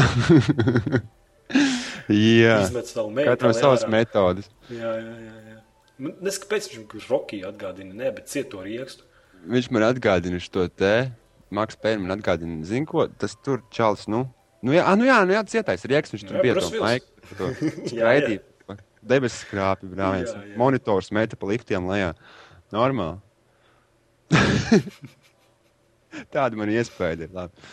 Jā, izmet savu meitu. katram savas metodas. Jā, jā, jā. jā. Man Nes kāpēc viņš Rokiju atgādina, ne, bet cieto riekstu. Viņš man atgādina šo te. Maks Pēns man atgādina, zinu, ko tas tur čels, nu, Nu, jā, nu, jā, nu, jā cietais rieks, viņš tur bija Jā, skraidīja. Debesis. Jā, jā. Monitors meta pa liftiem lejā. Normāli. Tāda man iespēja ir. Labi.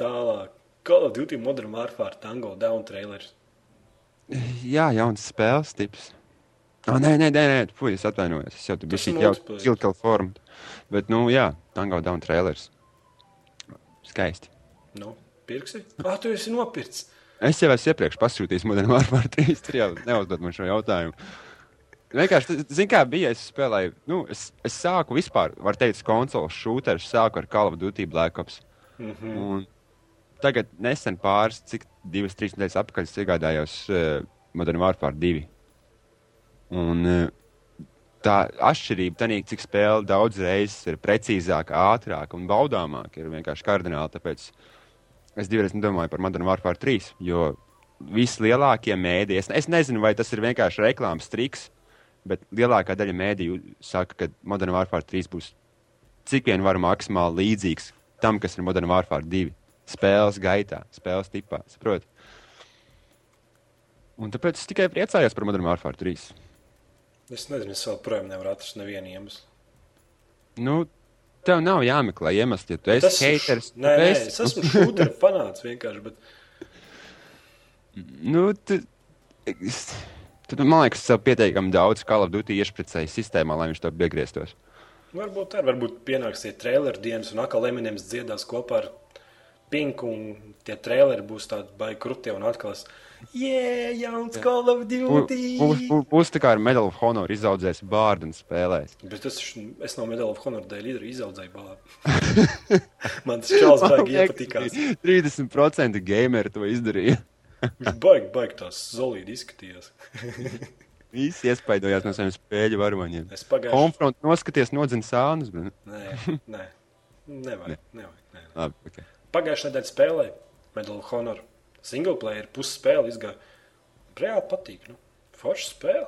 Tālāk. Call of Duty Modern Warfare Tango Down trailers. Jā, jauns spēles tips. Oh, nē, nē, nē, nē. Puh, es atvainojos. Es jau tur biju jau kilkal formu. Bet, nu, jā, Tango Down trailers. Skaisti. Nu, pirksi? Ah, tu esi nopircis. Es jau esmu iepriekš pasūtījis Modern Warfare 3. Tur jau neuzdod man šo jautājumu. Vienkārši, zinu, kā bija. Es spēlēju, nu, es, es sāku vispār, var teikt, konsoles šūteru, sāku ar Call of Duty Black Ops. Mm -hmm. Un tagad nesen pāris, cik divas, trīs nedēļas atpakaļ, iegādājos uh, Modern Warfare 2. Un uh, tā atšķirība, tā, cik spēle daudz reizes ir precīzāka, ātrāka un baudāmāka, ir vienkārši kardināli. Tāpēc es divreiz domāju par Modern Warfare 3, jo vislielākie mēdī, es, es nezinu, vai tas ir vienkārši reklāmas triks, bet lielākā daļa mēdīju saka, ka Modern Warfare 3 būs cik vien var maksimāli līdzīgs tam, kas ir Modern Warfare 2. Spēles gaitā, spēles tipā, saprotiet? Un tāpēc es tikai priecājos par Modern Warfare 3. Es nezinu, es vēl projām nevaru atrast nevienu iemeslu. Nu, tev nav jāmeklē iemesls, ja tu esi Tas ir haters. Nē, nē, esi- es esmu šūderu fanāts vienkārši, bet Nu, tu, es- tu, man liekas, sev pietiekami daudz Call of Duty iešpricēji sistēmā, lai viņš to piegrieztos. varbūt tā, varbūt pienāks tie traileri dienas un atkal Eminems dziedās kopā ar Pinku un tie traileri būs tādi baigi krūtie un atkal es, yeah, jauns Call of Būs Duty! bū, būs tā kā ar Medal of Honor izaudzējis bārdu un spēlēs. Bet tas, es no Medal of Honor dēļ arī izaudzēju bābu. Man tas čels baigi iepatikās. 30% gameri to izdarīja. Viņš baigi, baigi tās solīdi izskatījās. Visi iespaidojās no saviem spēļu varoņiem. Es pagājuši... Konfront noskaties, nodzina sānus. Bet... Nē, nē, nevajag, nevajag. Nē. Labi, okay. Pagājušajā nedēļā spēlēju Medal of Honor. Single player, pusspēle izgāja. Reāli patīk. Nu. Forša spēle.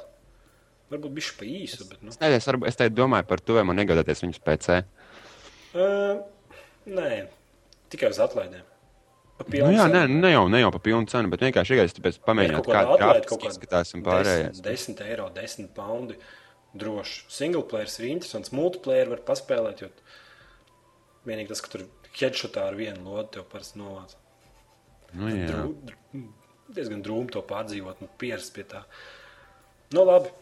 Varbūt bija pa īsu, bet. Nu. Es, es, varbūt- es domāju par to, vai man negādāties viņus PC. Uh, nē, tikai uz atlaidēm. Nu, jā, nē, ne jau, ne jau par pilnu cenu, bet vienkārši iegājis, tāpēc pamēģināt, kāda grafika kaut kāda izskatās un pārējais. 10, 10 eiro, 10 poundi. Droši. Single player ir interesants. Multiplayer var paspēlēt. Jo vienīgi tas, ka tur headshotā ar vienu lodu tev parasti novāc. Nu, jā. Drū, diezgan drūmi to pārdzīvot un pierast pie tā. Nu, labi.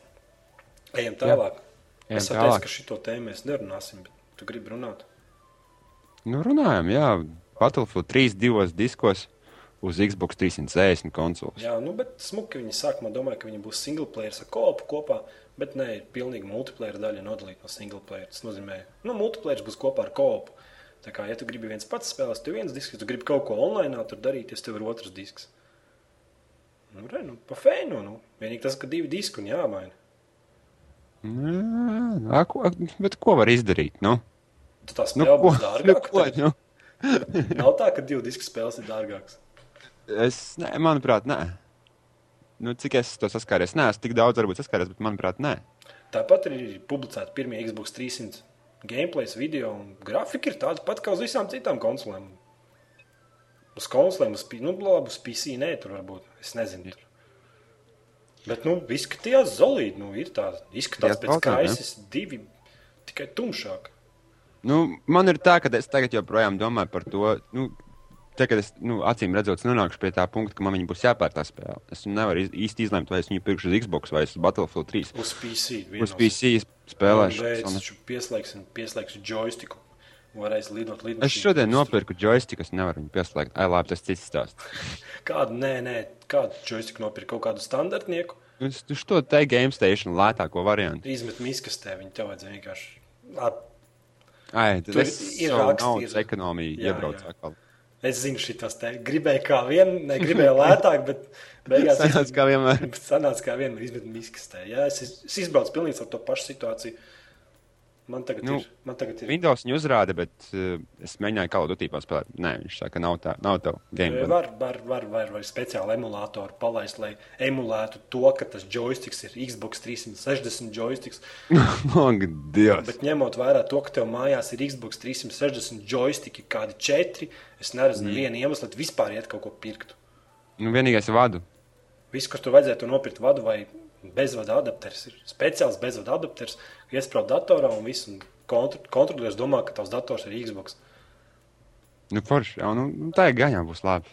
Ejam tālāk. Ejam es teicu, ka šito tēmu mēs nerunāsim, bet tu gribi runāt. Nu, runājam, jā, Battlefield 3 divos diskos uz Xbox 360 konsoles. Jā, nu, bet smuki viņi sākumā domāja, ka viņi būs single player ar kopu kopā, bet nē, ir pilnīgi multiplayer daļa nodalīta no single player. Tas nozīmē, ka nu, multiplayer būs kopā ar kopu. Tā kā, ja tu gribi viens pats spēlēt, tad viens disks, ja tu gribi kaut ko online tur darīt, tad tev ir otrs disks. Nu, re, nu, pa fēnu, nu. Vienīgi tas, ka divi diski un jāmaina. Nu, a, ko, bet ko var izdarīt? Nu, Tad tā nu, spēle ko, būs nu, dārgāka. ko, tad nu? Nav tā, ka divu disku spēles ir dārgākas. Es, ne, manuprāt, nē. Nu, cik es to saskāries? Nē, es tik daudz varbūt saskāries, bet manuprāt, nē. Tāpat arī ir publicēta pirmie Xbox 300 gameplay video, un grafika ir tāda pati kā uz visām citām konsolēm. Uz konsolēm, uz, nu, labi, uz PC nē, tur varbūt. Es nezinu. Tur. Bet, nu, izskatījās zolīti. Nu, ir tā, izskatās Jā, pēc kaises divi, tikai tumšāk. Nu, man ir tā, ka es tagad joprojām domāju par to. Nu, Te, kad es nu, acīm redzot, nonākšu pie tā punkta, ka man viņa būs jāpērk tā spēle. Es nevaru iz- īsti izlemt, vai es viņu pirkšu uz Xbox vai uz Battlefield 3. Uz PC. Uz PC spēlēšu. Pēc tam pieslēgsim, pieslēgsim joystiku. Varēs lidot lidot. Es šodien nopirku joystiku, es nevaru viņu pieslēgt. Ai, labi, tas cits stāsts. Kādu, nē, nē, kādu joystiku nopirkt kaut kādu standartnieku. Es tu šo te game station lētāko variantu. Izmet miskastē, viņi tev vajadzēja vienkārši. Ar, Ai, tad Tur es ir savu rakstīts. naudas ekonomiju Jā, atkal. Es zinu, šitās te gribēju kā vienu, ne gribēju lētāk, bet beigās Sanāca kā vienmēr. Sanāca kā vienmēr izmet miskastē. Jā, es, es izbraucu pilnīgi ar to pašu situāciju. Man tagad Nu, ir. Man tagad ir. Windows viņu uzrāda, bet uh, es mēģināju Call of Duty spēlēt. Nē, viņš saka, nav tā, nav tā game. Var, var, var, var, var speciāli emulātoru palaist, lai emulētu to, ka tas joysticks ir Xbox 360 joysticks. Ak, Dievs! Bet ņemot vērā to, ka tev mājās ir Xbox 360 joysticki, kādi četri, es neredzu nevienu iemeslu, lai vispār iet kaut ko pirktu. Nu, vienīgais ir vadu. Viss, kur tu vajadzētu nopirkt vadu vai bezvadu adapters, ir speciāls bezvadu adapters, ka iesprāst datorā un viss. Kontro, kontrolieris domā, ka tavs dators ir Xbox. Nu, forši. Jā, nu, nu, tā ir gaņā būs labi.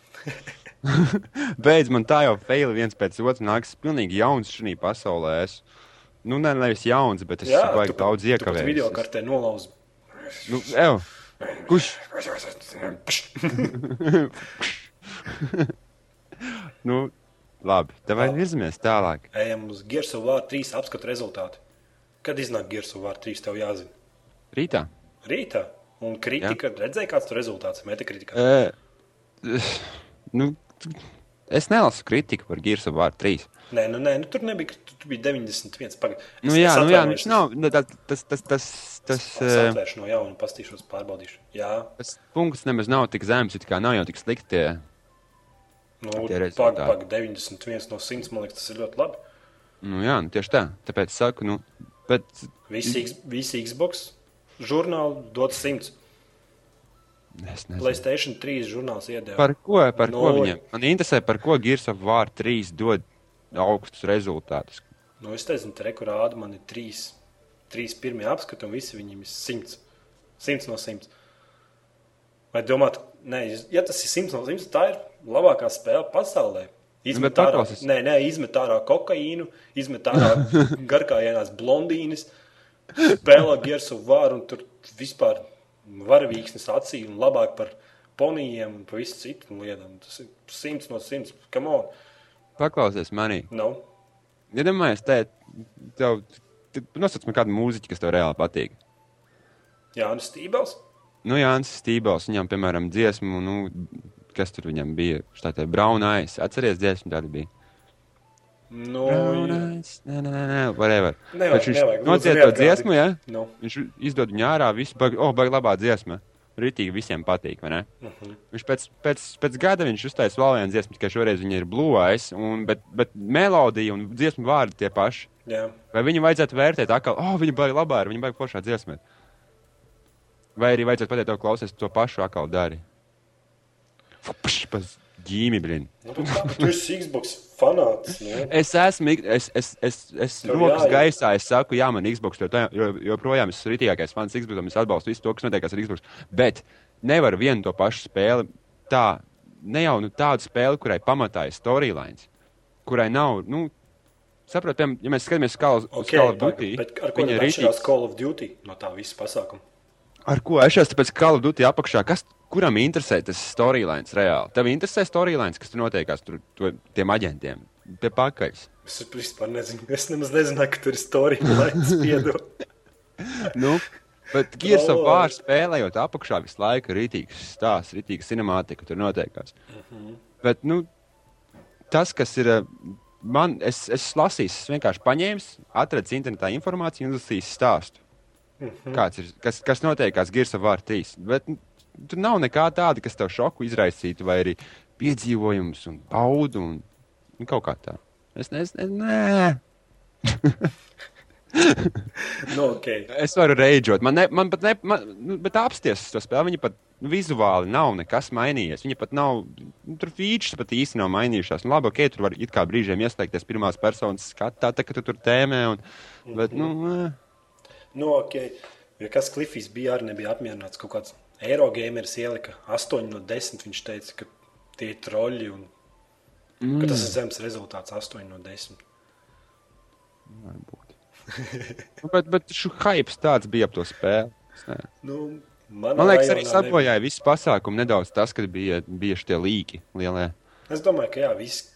Beidz, man tā jau faili viens pēc otra nāks. Pilnīgi jauns šajā pasaulē. Es, nu, ne, nevis jauns, bet es vajag daudz iekavēt. Video kartē nolauz. Nu, ev, kurš? nu, labi, tev vajag virzamies tālāk. Ejam uz of War 3 apskatu rezultātu. Kad iznāk of War 3, tev jāzina. Rītā. Rītā. Un kritika, redzēja, kāds tur rezultāts metakritikā. E, nu, es nelasu kritiku par of War 3. Nē, nu, nē, nu, tur nebija, tur, bija 91. Pagaid. Nu, jā, nu, jā, viņš nav. nu, Tas, tas, tas, tas, eh, atvēršu no jauna, pastīšos, pārbaudīšu. Jā, tas punkts nemaz nav tik zems, it kā nav jau tik slikti. tie. Nu, rezultāti. pagaid, 91 no 100, man liekas, tas ir ļoti labi. Nu, jā, nu, tieši tā. Tāpēc saku, nu, bet Visi, visi Xbox žurnāli dod 100. es nezinu. Playstation 3 žurnāls iedeva. Par ko, par ko Nulli. viņiem? Man interesē, par ko Gears of War 3 dod augstus rezultātus. Nu, es nezinu, te rekurādi man ir 3. 3 pirmie apskati, un visi viņiem ir 100. 100 no 100. Vai domāt, nē, ja tas ir 100 no 100, tā ir labākā spēle pasaulē. Izmet ārā, nē, nē, izmet ārā kokaīnu, izmet ārā garkājienās blondīnes, spēlē Gears of War, un tur vispār varavīksnes acī un labāk par ponijiem un par visu citu lietām. Tas ir 100 no 100. Come on! Paklausies manī. No. Iedomājies, te, tev, te, nosauc man kādu mūziķu, kas tev reāli patīk. Jānis Stībels. Nu, Jānis Stībels, viņam, piemēram, dziesmu, nu, kas tur viņam bija? Tā tā Brown Eyes. Atceries, dziesmu tāda bija. Nu, Brown Eyes, nē, nē, nē, whatever. Nevajag, Taču viņš nociet to dziesmu, ja? nu. Viņš izdod viņu ārā, visu baigi, oh, baigi labā dziesma. Ritīgi visiem patīk, vai ne? Uh -huh. Viņš pēc, pēc, pēc gada viņš uztaisīja vēl vienu dziesmu, tikai šoreiz viņa ir blūais, bet, bet melodija un dziesmu vārdi tie paši. Jā. Vai viņu vajadzētu vērtēt, atkal, oh, viņa baigi labā, viņa baigi foršā dziesmā. Vai arī vajadzētu pateikt, to klausies, to pašu atkal dari. Paz ģīmi, blin. Nu, bet bet tu esi Xbox fanāts. Nu? Es esmu, es, es, es, es Tev rokas jāiet. gaisā, es saku, jā, man Xbox, jo, tā- jo, joprojām esmu rītīgākais fans Xbox, es atbalstu visu to, kas notiekās ar Xbox. Bet nevar vienu to pašu spēli, tā, ne jau nu, tādu spēli, kurai pamatā ir storylines, kurai nav, nu, saprot, piemēram, ja mēs skatāmies uz Call of- uz Okay, Call of Duty, bet ar ko viņa ir atšķirās. Call of Duty no tā visa pasākuma? Ar ko atšķiras pēc Call of Duty apakšā? Kas, kuram interesē tas storylines reāli? Tev interesē storylines, kas tur notiekās tur, to, tiem aģentiem? Pie pakaļs. Es vispār nezinu. Es nemaz nezināju, ka tur ir storylines. piedod. Nu, bet Gears of. War spēlējot apakšā visu laiku ir rītīgs stāsts, rītīga cinemātika, tur notiekās. Bet, nu, tas, kas ir. eh, Man, es, es lasīju, es vienkārši paņēmu, atradu internetā informāciju un izlasīju stāstu. Kāds ir, kas, kas notiekās Gears of War 3. Bet tur nav nekā tāda, kas tev šoku izraisītu, vai arī piedzīvojums un baudu un nu, kaut kā tā. Es nezinu, nē. nu, okay. Es varu reidžot. Man, ne, man pat ne, man, nu, bet apsties uz to spēli. Viņa pat vizuāli nav nekas mainījies. Viņa pat nav, nu, tur features pat īsti nav mainījušās. Nu, labi, ok, tur var it kā brīžiem ieslēgties pirmās personas skatā, tā, ka tu tur tēmē. Un, bet, nu, eh, Nu, okay. Ja kas Klifijs bija arī nebija apmierināts, kaut kāds Eirogameris ielika 8 no 10. Viņš teica, ka tie ir troļļi un mm. ka tas ir zems rezultāts 8 no 10. varbūt. nu, bet, bet šis hype tāds bija ap to spēli. Nu, Man liekas, arī sabojāja visu pasākumu nedaudz tas, kad bija, bija šie līki lielie. Es domāju, ka jā, viss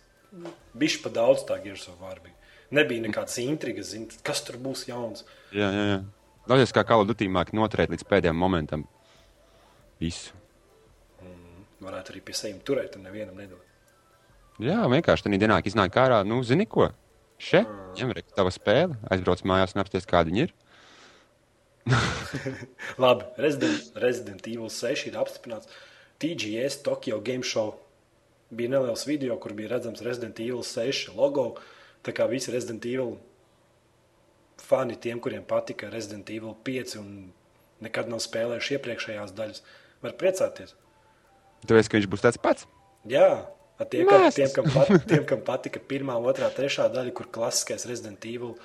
bija pa daudz tā Gears of War. Bija. Nebija nekādas intrigas, zin, kas tur būs jauns. Jā, jā, jā. Daudzies kā Call of Duty māk noturēt līdz pēdējiem momentam. Visu. Varētu arī pie sevis turēt, un nevienam nedot. Jā, vienkārši tādā dienā iznāk ārā, nu, zini, ko? Še, Mm. ņem, re, tava spēle, aizbrauc mājās un apsties, kāda viņa ir. Okay. Okay. Ja kas Klifijs bija arī nebija apmierināts, kaut kāds Eirogameris ielika 8 no 10. viņš teica, ka tie ir troļļi un ka tas ir zems rezultāts 8 no 10. Mm. Labi, Resident, Resident Evil 6 ir apstiprināts. TGS Tokyo Game Show bija neliels video, kur bija redzams Resident Evil 6 logo. Tā kā visi Resident Evil fani, tiem, kuriem patika Resident Evil 5 un nekad nav spēlējuši iepriekšējās daļas, var priecāties. Tāpēc, ka viņš būs tāds pats. Jā, kam, Mēs. tiem, kam, pat, tiem, kam patika pirmā, otrā, trešā daļa, kur klasiskais Resident Evil,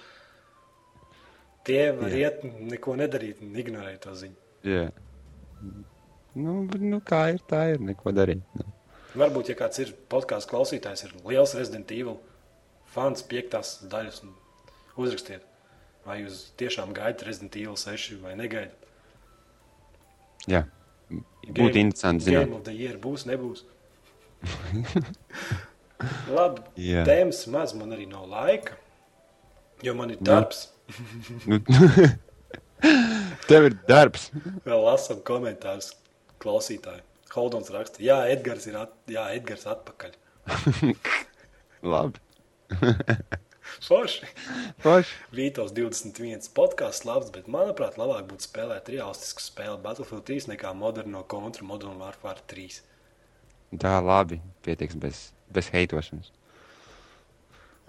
tie var Jā. iet, neko nedarīt un ignorēt to ziņu. Jā. Nu, nu, kā ir, tā ir. Neko darīt. Nu. Varbūt, ja kāds ir podkāstu klausītājs, ir liels Resident Evil fans, piektās daļas, un uzrakstiet, vai jūs tiešām gaidat Resident Evil 6 vai negaidat. Jā. Būtu interesanti Game zināt. of the year būs, nebūs. Labi, Jā. tēmas maz, man arī nav laika, jo man ir darbs. Nu, tev ir darbs. Vēl lasām komentārus klausītāji. Holdons raksta, jā, Edgars ir at, jā, Edgars atpakaļ. Labi. Forši. Forši. Vītos 21 podkāsts labs, bet manuprāt, labāk būtu spēlēt realistisku spēli Battlefield 3 nekā moderno kontra Modern Warfare 3. Tā labi. Pietiks bez, bez heitošanas.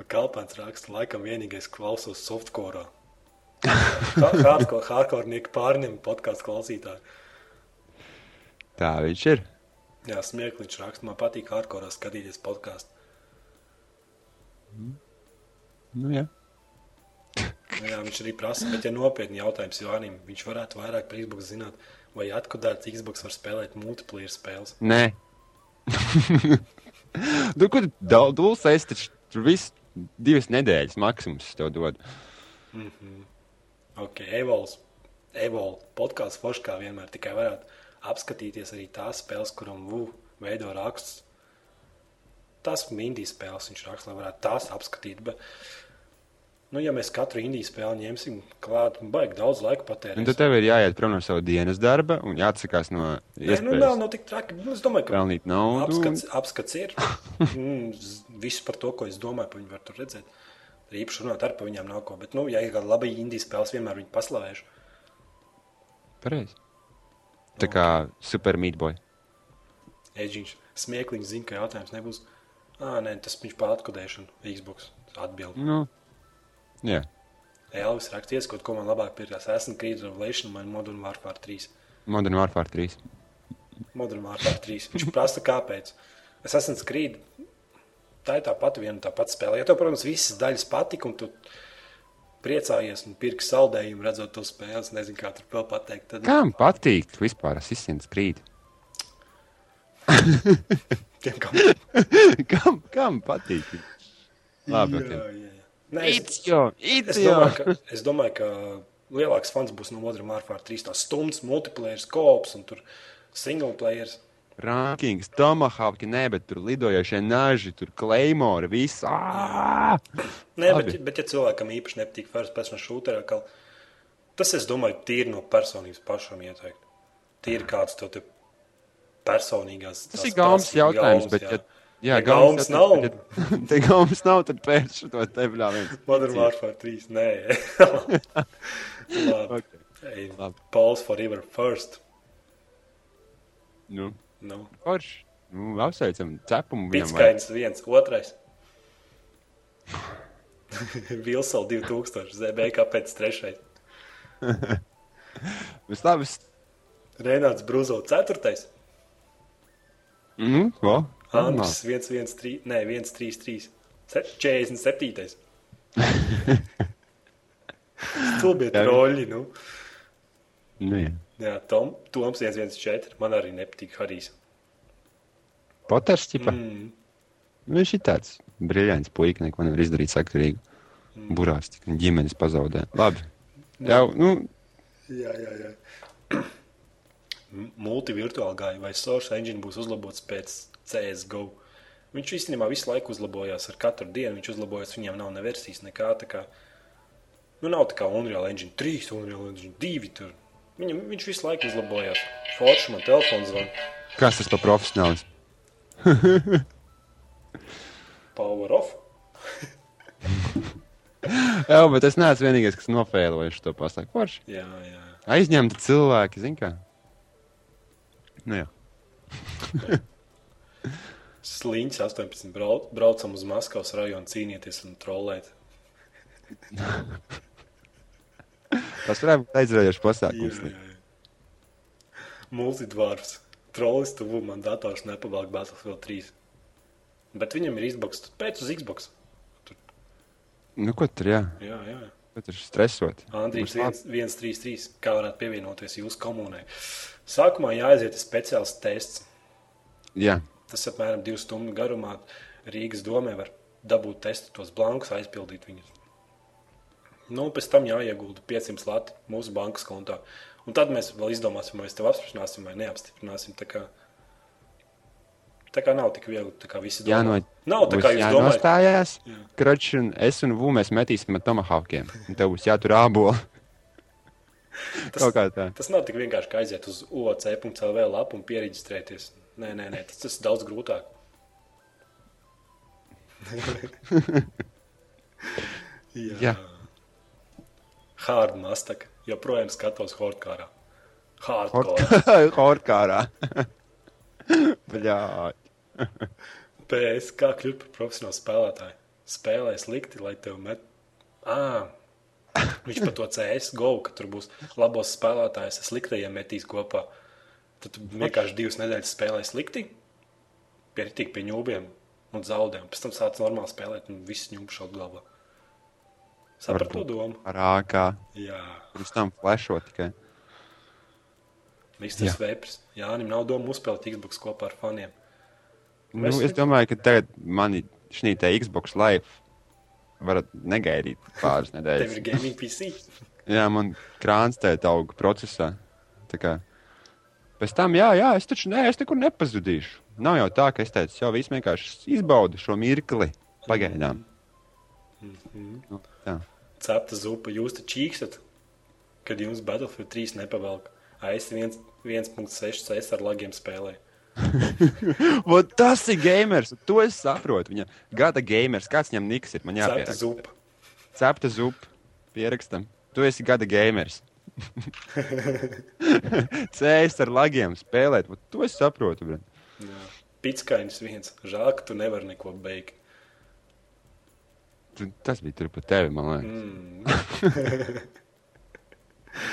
Kalpāns raksta, laikam vienīgais klausos softcore. Hardcore, hardcore pārņem podkāstu klausītāju. Tā viņš ir. Jā, smieklīgs raksts. Man patīk hardcore skatīties podkāstu. Nu, jā. Nu Jā, viņš arī prasa, bet, ja nopietni jautājums Jānim, viņš varētu vairāk par Xbox zināt, vai atkodēts Xbox var spēlēt multiplayer spēles. Nē. Tur, kur daudz dulces, taču tur viss divas nedēļas maksimums tev dod. Ok, Evols, Evol podkāsts forši kā vienmēr tikai varētu apskatīties arī tās spēles, kuram VU veido rakstus. Tas indijas spēles viņš raksta, lai varētu tās apskatīt. Bet, nu, ja mēs katru indijas spēli ņemsim klāt, baigi daudz laika patērēt. tad tev ir jāiet prom no sava dienas darba un jāatsakās no Nē, nu, nav, iespējas nav tik traki. Nu, Es domāju, ka pelnīt naudu. apskats, apskats ir. Mm, Viss par to, ko es domāju, par viņu var tur redzēt. Arī īpaši runāt ar par viņiem nav ko. Bet, nu, ja ir kāda laba indijas spēles, vienmēr viņu paslavēšu. Pareizi. Tā kā super meatboy. Eģiņš smieklīgi zina, ka jautājums nebūs. Ah, nē, tas viņš par atkodēšanu, Xbox atbild. Nu, jā. Elvis raksties, kaut ko man labāk pirkās. Esmu Creed Revelation vai Modern Warfare 3. Modern Warfare 3. Modern Warfare 3. Viņš prasa, kāpēc. Es esmu Creed. Tā ir tā pati viena un tā pati spēle. Ja tev, protams, visas daļas patika un tu priecājies un pirksi saldējumu, redzot to spēli, es nezinu, kā tur vēl pateikt. Tad Kam patīk vispār asistents krīt? tiem, kam... kam, kam patīk? Labi, jā, jā, jā. Nē, es, It's jo, es, it's jo. domāju, ka, es domāju, ka lielāks fans būs no Modern Warfare 3. Tā stundas, multiplayer, kops un tur single players. Rankings, tomahawki, nē, bet tur lidojošie naži, tur kleimori, viss. Nē, bet, bet, ja cilvēkam īpaši nepatīk first person shooter, tas, es domāju, tīri no personības pašam ieteikt. Tīri kāds to te personīgās. Tas tās ir gaumas jautājums, gaumas, bet, jā. ja, jā, Ja gaumas jautājums, nav. bet, Ja, te gaumas nav, tad pēc šo te bļāviens. Modern Warfare 3. Nē, labi. Ok. Hey, Labi. Pauls forever first. Nu, Nu. forši. Nu, apsveicam cepumu viņam. Pitskains viens, otrais. Vilsel 2000, ZBK pēc trešais. Viss labi. Renāts Bruzo ceturtais. Nu, ko? Andris 113, nē, 133. 47. Stulbi Jā. troļļi, nu. Nu, jā. Jā, Tom, Toms 114. Man arī nepatīk Harijs. Poters, ķipa. Mm. Nu, Viņš ir tāds brīvs puika, neko nevar izdarīt sakarīgi. Mm. Burās, tik ģimenes pazaudē. Labi. Jā, nu, Jā, jā, jā. Multivirtuāli gāja, vai Source Engine būs uzlabots pēc CSGO. Viņš īstenībā visu laiku uzlabojās ar katru dienu. Viņš uzlabojas, viņam nav ne versijas, nekā tā kā. Nu, nav tā kā Unreal Engine 3, Unreal Engine 2. Tur. Viņam, viņš visu laiku uzlabojās. Forši man telefons zvan. kas tas par profesionālis? Power off. Jā, bet es neesmu vienīgais, kas nofēlojuši to pasaku. Forši. Jā, jā. aizņemti cilvēki, zin kā. Nu, jā. Sliņķis 18 brauc, braucam uz Maskavas rajonu cīnīties un trolēt. Tas varētu būt aizraujošs pasākums. Jā, jā, jā. Multidvārds. Trollis tuvu man dators nepavalk Battlefield 3. Bet viņam ir Xbox, pēc uz Xbox. Nu, ko tur, jā? Jā, jā. Ko tur stresot? Labi. 133, kā varētu pievienoties jūsu komunai. Sākumā jāaiziet speciāls tests. Jā, Tas apmēram divas stundu garumā Rīgas domē var dabūt testu tos blankus, aizpildīt viņus. Nu, pēc tam jāiegulda 500 lati mūsu bankas kontā. Un tad mēs vēl izdomāsim, vai mēs tev apstiprināsim vai neapstiprināsim. Tā kā, tā kā nav tik viegli, tā kā visi domā. jāno, Nav tā kā jūs domājat. jānostājās. Jā. Kroč, un es un Vu mēs metīsim ar tomahawkiem. Un tev būs jātur ābola. Tā. Tas nav tik vienkārši, kā aiziet uz OC.CLV lapu un pieregistrēties. Nē, nē, nē tas, tas ir daudz grūtāk. Jā. Jā. Hard mastaka. Joprojām skatos hardkārā. Hardcore. Hortkārā. Bļā. PS, kā kļūt par profesionālu spēlētāju? Spēlē slikti, lai tev met. À, viņš par to CS go, ka tur būs labos spēlētājs, ar sliktajiem metīs kopā. Tad vienkārši divas nedēļas spēlē slikti, pieritīgi pie ņūbiem un zaudē. un Pēc tam sāc normāli spēlēt un viss ņūbs atglabā. Sapratu to domu? Ar āk. Jā. Pirms tam flashot tikai. Misters Jā. Vepers. Jānim nav doma uzspēlēt Xbox kopā ar faniem. Nu, es domāju, ka tagad mani šī te Xbox Live varat negaidīt pāris Tev ir nedēļas. gaming PC. Jā, man krāns tēt auga procesā. Tā kā. Pēc tam, jā, jā, es taču ne, es nekur nepazudīšu. Nav jau tā, ka es teicu, jau viss vienkārši izbaudu šo mirkli pagaidām. Nu, tā. Cepta zupa, jūs taču čīkstat, kad jums Battlefield 3 nepavelk. Aiz 1.6 CS ar lagiem spēlē. Tas ir gamers, to es saprotu. Viņa gada gamers, kāds viņam niks ir, man Cepta jāpieraksta. zupa. Cepta zupa, pierakstam. Tu esi gada gamers. Cēs ar lagiem spēlēt, Vot to es saprotu. Pitskainis viens. Žēl, ka tu nevari neko beigt. Tas bija tur pa tevi, man liekas. Mm.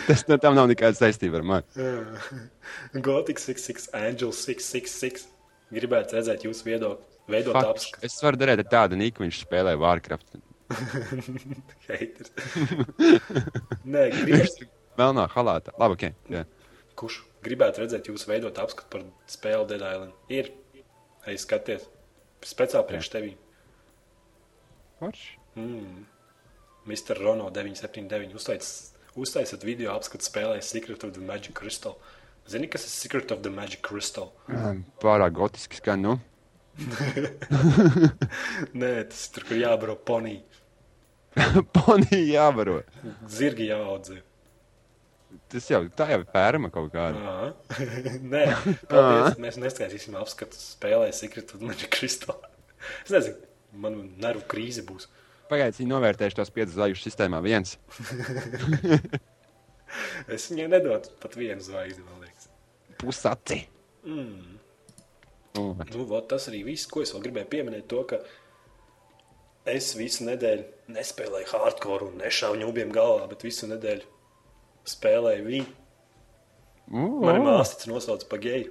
Tas no tam nav nekāda saistība ar mani. Gothic 66, Angel 666. Gribētu redzēt jūsu viedokli. Veidot Fakt, apskatu. Es varu darīt ar tādu niku, viņš spēlē Warcraft. Haters. Nē, gribētu. Melnā halātā. Labi, ok. Jā. Kurš gribētu redzēt jūsu veidot apskatu par spēli Dead Island? Ir. Ej, skaties. Speciāli priekš tevi. Forši. Mm. Mr. Rono 979. Uztaic- Uztaisiet video apskatu spēlē Secret of the Magic Crystal. Zini, kas ir Secret of the Magic Crystal? Pārāk gotiski skan, nu. Nē, tas tur, kur jābaro ponī. Ponija jābaro. Zirgi jāaudzē. Tas jau tā jau ir pērma kaut kāda. Nē, paldies. Mēs neskaitīsim apskatu spēlē Secret of the Magic Crystal. Es nezinu, man nervu krīze būs. Pagaidiet, viņi novērtējuši tos piecus zvaigžņu sistēmā. Viens. Es viņai nedotu pat vienu zvaigzni, man liekas. Pusaci. Mm. Nu, Nu, vot, tas arī viss, ko es vēl gribēju pieminēt. To, ka es visu nedēļu nespēlēju hardcore un nešāvu ņūbiem galvā, bet visu nedēļu spēlēju viņu. Mani uh, māsas nosauca par geju.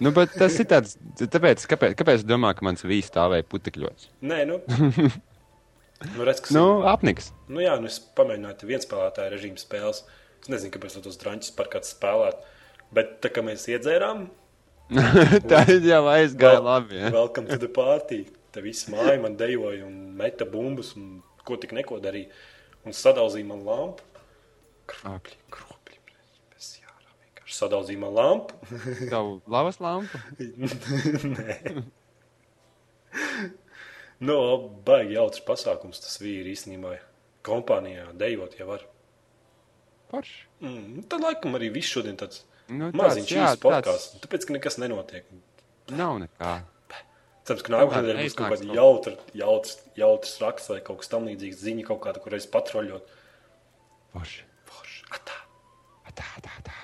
nu, bet tas ir tāds, tāpēc, kāpēc, kāpēc es domāju, ka mans vīns stāvēja putekļos? Nē, nu. nu, redz, Nu, ir. apniks. Nu, jā, nu es pamēģināju viens spēlētāju režīmu spēles. Es nezinu, kāpēc tos drāņus par kādu spēlēt. Bet tā kā mēs iedzērām, tā jau aizgāja labi. Ja? Welcome to the party. Te viss māja man dejoja un meta bumbas un ko tik neko darīja. Un sadauzīja man lampu. Kropļi, kropļi. Bez jārā vienkārši sadauzīja man lampu. Tavu lavas lampu. Nē. Nu, baigi jautrs pasākums tas bija īstenībā. Kompānijā dejot jau var. Forši. Mm, tad laikam arī viss šodien tāds Nu, maziņš īsts podkāsts. Tāpēc, ka nekas nenotiek. Nav nekā. Cerams, ka nākamā nedēļa būs kaut kāda jautra, jautrs, jautrs raksts vai kaut kas tamlīdzīgs ziņa, kaut kāda, kur es patroļot. Forši. Forši. Atā. tā, tā.